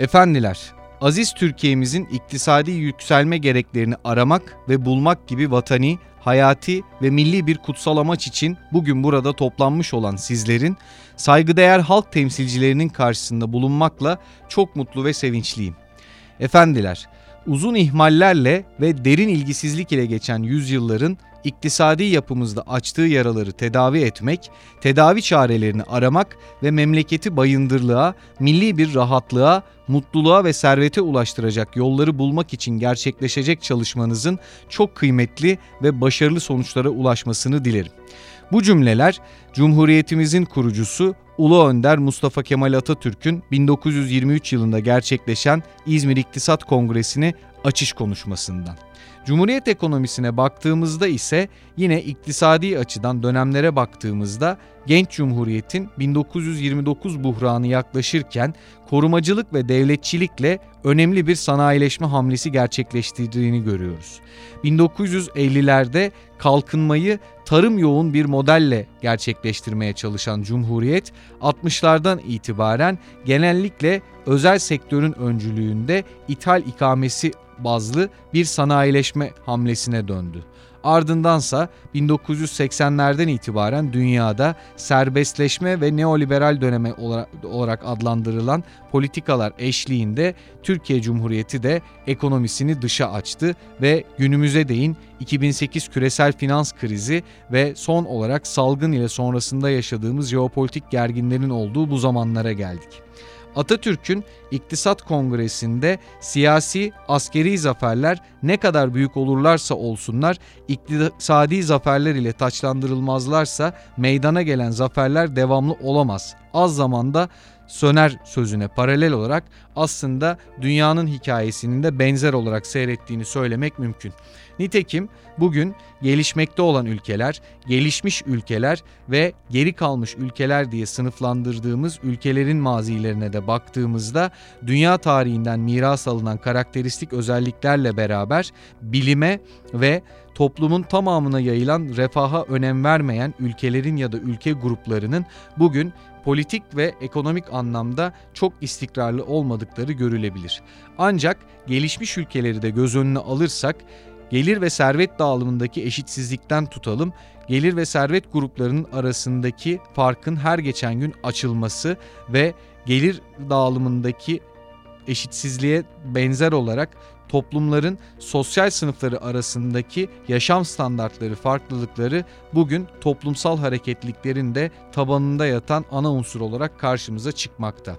Efendiler, aziz Türkiye'mizin iktisadi yükselme gereklerini aramak ve bulmak gibi vatani, hayati ve milli bir kutsal amaç için bugün burada toplanmış olan sizlerin saygıdeğer halk temsilcilerinin karşısında bulunmakla çok mutlu ve sevinçliyim. Efendiler, uzun ihmallerle ve derin ilgisizlik ile geçen yüzyılların iktisadi yapımızda açtığı yaraları tedavi etmek, tedavi çarelerini aramak ve memleketi bayındırlığa, milli bir rahatlığa, mutluluğa ve servete ulaştıracak yolları bulmak için gerçekleşecek çalışmanızın çok kıymetli ve başarılı sonuçlara ulaşmasını dilerim. Bu cümleler Cumhuriyetimizin kurucusu Ulu Önder Mustafa Kemal Atatürk'ün 1923 yılında gerçekleşen İzmir İktisat Kongresi'ni açış konuşmasından. Cumhuriyet ekonomisine baktığımızda ise yine iktisadi açıdan dönemlere baktığımızda genç cumhuriyetin 1929 buhranı yaklaşırken korumacılık ve devletçilikle önemli bir sanayileşme hamlesi gerçekleştirdiğini görüyoruz. 1950'lerde kalkınmayı tarım yoğun bir modelle gerçekleştirmeye çalışan Cumhuriyet 60'lardan itibaren genellikle özel sektörün öncülüğünde ithal ikamesi bazlı bir sanayileşme hamlesine döndü. Ardındansa 1980'lerden itibaren dünyada serbestleşme ve neoliberal döneme olarak adlandırılan politikalar eşliğinde Türkiye Cumhuriyeti de ekonomisini dışa açtı ve günümüze değin 2008 küresel finans krizi ve son olarak salgın ile sonrasında yaşadığımız jeopolitik gerginlerin olduğu bu zamanlara geldik. Atatürk'ün İktisat Kongresi'nde siyasi, askeri zaferler ne kadar büyük olurlarsa olsunlar, iktisadi zaferler ile taçlandırılmazlarsa meydana gelen zaferler devamlı olamaz. Az zamanda söner sözüne paralel olarak aslında dünyanın hikayesinin de benzer olarak seyrettiğini söylemek mümkün. Nitekim bugün gelişmekte olan ülkeler, gelişmiş ülkeler ve geri kalmış ülkeler diye sınıflandırdığımız ülkelerin mazilerine de baktığımızda dünya tarihinden miras alınan karakteristik özelliklerle beraber bilime ve toplumun tamamına yayılan refaha önem vermeyen ülkelerin ya da ülke gruplarının bugün politik ve ekonomik anlamda çok istikrarlı olmadıkları görülebilir. Ancak gelişmiş ülkeleri de göz önüne alırsak gelir ve servet dağılımındaki eşitsizlikten tutalım, gelir ve servet gruplarının arasındaki farkın her geçen gün açılması ve gelir dağılımındaki eşitsizliğe benzer olarak toplumların sosyal sınıfları arasındaki yaşam standartları farklılıkları bugün toplumsal hareketliklerin de tabanında yatan ana unsur olarak karşımıza çıkmakta.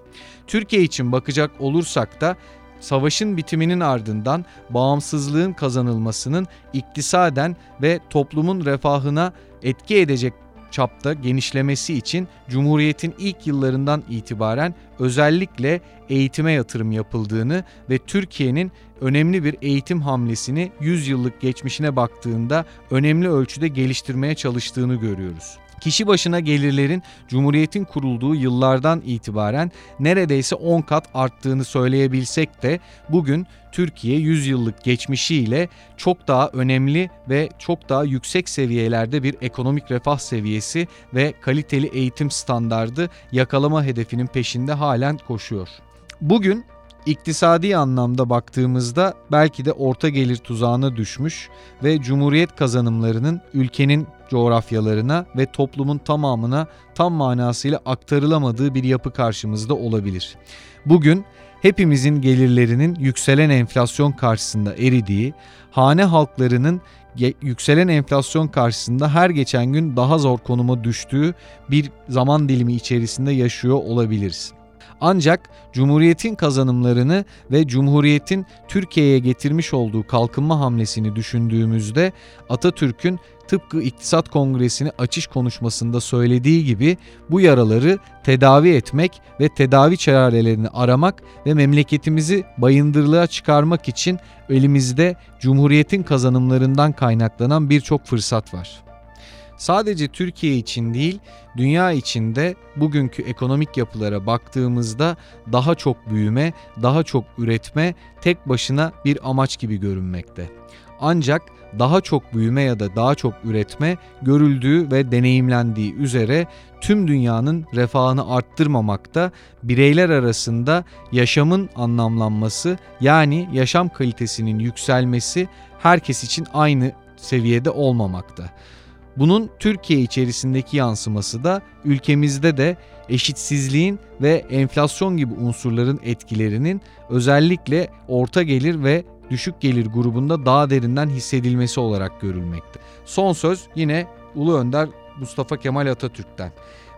Türkiye için bakacak olursak da savaşın bitiminin ardından bağımsızlığın kazanılmasının iktisaden ve toplumun refahına etki edecek çapta genişlemesi için Cumhuriyet'in ilk yıllarından itibaren özellikle eğitime yatırım yapıldığını ve Türkiye'nin önemli bir eğitim hamlesini 100 yıllık geçmişine baktığında önemli ölçüde geliştirmeye çalıştığını görüyoruz. Kişi başına gelirlerin Cumhuriyet'in kurulduğu yıllardan itibaren neredeyse 10 kat arttığını söyleyebilsek de bugün Türkiye 100 yıllık geçmişiyle çok daha önemli ve çok daha yüksek seviyelerde bir ekonomik refah seviyesi ve kaliteli eğitim standardı yakalama hedefinin peşinde halen koşuyor. Bugün iktisadi anlamda baktığımızda belki de orta gelir tuzağına düşmüş ve cumhuriyet kazanımlarının ülkenin coğrafyalarına ve toplumun tamamına tam manasıyla aktarılamadığı bir yapı karşımızda olabilir. Bugün hepimizin gelirlerinin yükselen enflasyon karşısında eridiği, hane halklarının yükselen enflasyon karşısında her geçen gün daha zor konuma düştüğü bir zaman dilimi içerisinde yaşıyor olabiliriz. Ancak Cumhuriyet'in kazanımlarını ve Cumhuriyet'in Türkiye'ye getirmiş olduğu kalkınma hamlesini düşündüğümüzde Atatürk'ün tıpkı İktisat Kongresi'ni açış konuşmasında söylediği gibi bu yaraları tedavi etmek ve tedavi çarelerini aramak ve memleketimizi bayındırlığa çıkarmak için elimizde Cumhuriyet'in kazanımlarından kaynaklanan birçok fırsat var. Sadece Türkiye için değil, dünya içinde bugünkü ekonomik yapılara baktığımızda daha çok büyüme, daha çok üretme tek başına bir amaç gibi görünmekte. Ancak daha çok büyüme ya da daha çok üretme görüldüğü ve deneyimlendiği üzere tüm dünyanın refahını arttırmamakta, bireyler arasında yaşamın anlamlanması yani yaşam kalitesinin yükselmesi herkes için aynı seviyede olmamakta. Bunun Türkiye içerisindeki yansıması da ülkemizde de eşitsizliğin ve enflasyon gibi unsurların etkilerinin özellikle orta gelir ve düşük gelir grubunda daha derinden hissedilmesi olarak görülmekte. Son söz yine Ulu Önder Mustafa Kemal Atatürk'ten.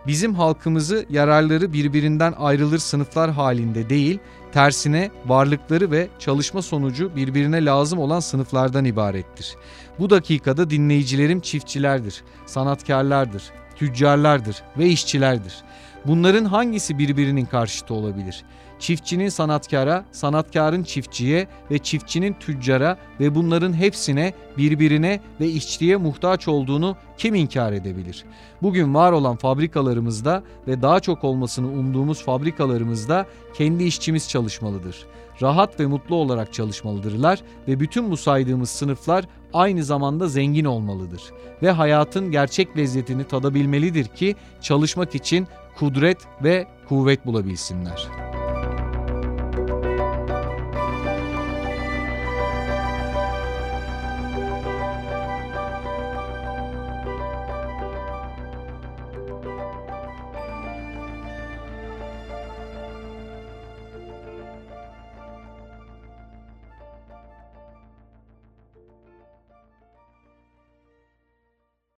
Bizim halkımızı yararları birbirinden ayrılır sınıflar halinde değil, tersine varlıkları ve çalışma sonucu birbirine lazım olan sınıflardan ibarettir. Bu dakikada dinleyicilerim çiftçilerdir, sanatkarlardır, tüccarlardır ve işçilerdir. Bunların hangisi birbirinin karşıtı olabilir? Çiftçinin sanatkara, sanatkarın çiftçiye ve çiftçinin tüccara ve bunların hepsine birbirine ve işçiye muhtaç olduğunu kim inkar edebilir? Bugün var olan fabrikalarımızda ve daha çok olmasını umduğumuz fabrikalarımızda kendi işçimiz çalışmalıdır. Rahat ve mutlu olarak çalışmalıdırlar ve bütün bu saydığımız sınıflar aynı zamanda zengin olmalıdır ve hayatın gerçek lezzetini tadabilmelidir ki çalışmak için kudret ve kuvvet bulabilsinler. Thank you.